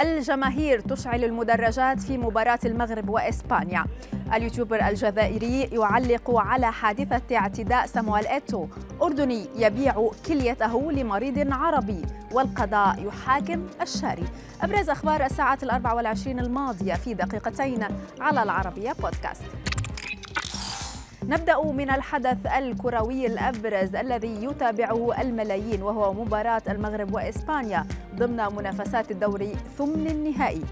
الجماهير تشعل المدرجات في مباراة المغرب وإسبانيا. اليوتيوبر الجزائري يعلق على حادثة اعتداء سامويل إيتو. أردني يبيع كليته لمريض عربي والقضاء يحاكم الشاري. أبرز أخبار الساعة الأربع والعشرين الماضية في دقيقتين على العربية بودكاست. نبدأ من الحدث الكروي الأبرز الذي يتابعه الملايين وهو مباراة المغرب وإسبانيا ضمن منافسات الدوري ثمن النهائي.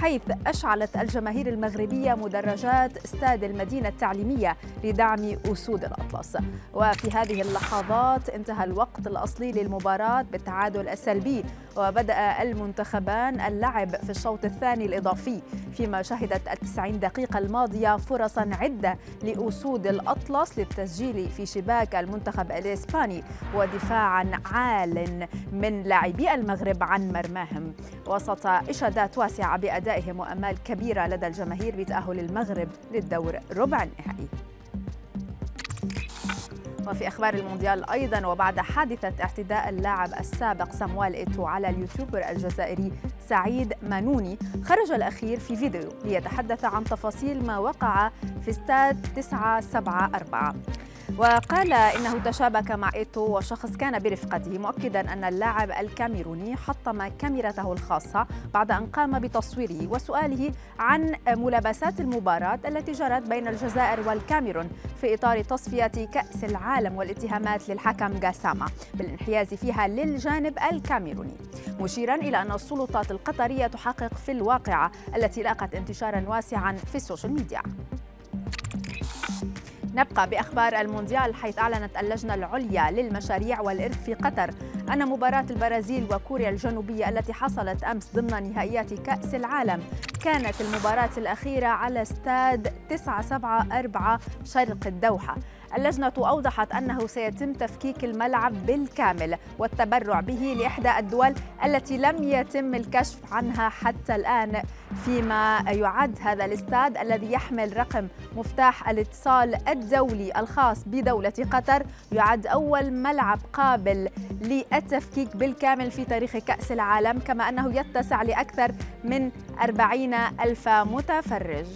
حيث أشعلت الجماهير المغربية مدرجات استاد المدينة التعليمية لدعم أسود الأطلس. وفي هذه اللحظات انتهى الوقت الأصلي للمباراة بالتعادل السلبي وبدأ المنتخبان اللعب في الشوط الثاني الإضافي فيما شهدت التسعين دقيقة الماضية فرصا عدة لأسود الأطلس للتسجيل في شباك المنتخب الإسباني ودفاعا عال من لاعبي المغرب عن مرماهم. وسط إشادات واسعة بأدائهم وأمال كبيرة لدى الجماهير بتأهل المغرب للدور ربع النهائي. وفي أخبار المونديال أيضا وبعد حادثة اعتداء اللاعب السابق سامويل إيتو على اليوتيوبر الجزائري سعيد مانوني خرج الأخير في فيديو ليتحدث عن تفاصيل ما وقع في استاد 974 وقال إنه تشابك مع إيتو وشخص كان برفقته مؤكدا أن اللاعب الكاميروني حطم كاميرته الخاصة بعد أن قام بتصويره وسؤاله عن ملابسات المباراة التي جرت بين الجزائر والكاميرون في إطار تصفية كأس العالم والاتهامات للحكم جاساما بالانحياز فيها للجانب الكاميروني مشيرا إلى أن السلطات القطرية تحقق في الواقعة التي لاقت انتشارا واسعا في السوشيال ميديا. نبقى بأخبار المونديال حيث أعلنت اللجنة العليا للمشاريع والإرث في قطر. أن مباراة البرازيل وكوريا الجنوبية التي حصلت أمس ضمن نهائيات كأس العالم كانت المباراة الأخيرة على استاد 974 شرق الدوحة. اللجنة أوضحت أنه سيتم تفكيك الملعب بالكامل والتبرع به لإحدى الدول التي لم يتم الكشف عنها حتى الآن فيما يعد هذا الاستاد الذي يحمل رقم مفتاح الاتصال الدولي الخاص بدولة قطر. يعد أول ملعب قابل للتفكيك بالكامل في تاريخ كأس العالم كما أنه يتسع لأكثر من 40 ألف متفرج.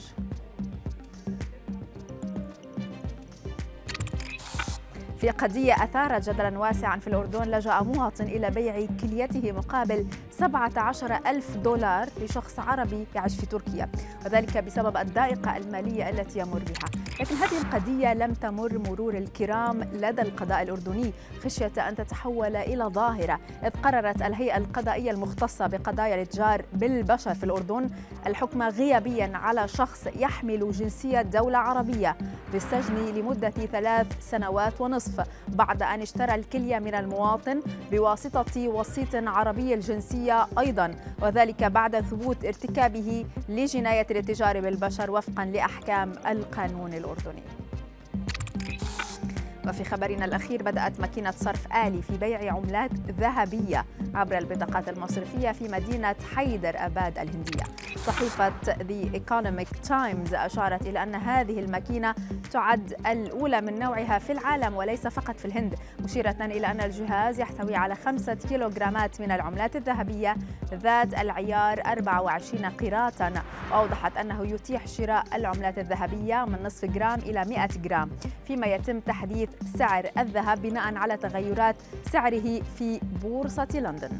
في قضية أثارت جدلا واسعا في الأردن لجأ مواطن إلى بيع كليته مقابل 17 ألف دولار لشخص عربي يعيش في تركيا وذلك بسبب الضائقة المالية التي يمر بها. لكن هذه القضية لم تمر مرور الكرام لدى القضاء الأردني خشية أن تتحول إلى ظاهرة إذ قررت الهيئة القضائية المختصة بقضايا الإتجار بالبشر في الأردن الحكم غيابيا على شخص يحمل جنسية دولة عربية بالسجن لمدة ثلاث سنوات ونصف بعد أن اشترى الكلية من المواطن بواسطة وسيط عربي الجنسية أيضا وذلك بعد ثبوت ارتكابه لجناية الاتجار بالبشر وفقا لأحكام القانون الأردني. وفي خبرنا الأخير بدأت ماكينة صرف آلي في بيع عملات ذهبية عبر البطاقات المصرفية في مدينة حيدر أباد الهندية. صحيفة The Economic Times أشارت إلى أن هذه الماكينة تعد الأولى من نوعها في العالم وليس فقط في الهند مشيرة إلى أن الجهاز يحتوي على خمسة كيلوغرامات من العملات الذهبية ذات العيار 24 قيراطا. وأوضحت أنه يتيح شراء العملات الذهبية من نصف جرام إلى 100 جرام. فيما يتم تحديث سعر الذهب بناء على تغيرات سعره في بورصة لندن.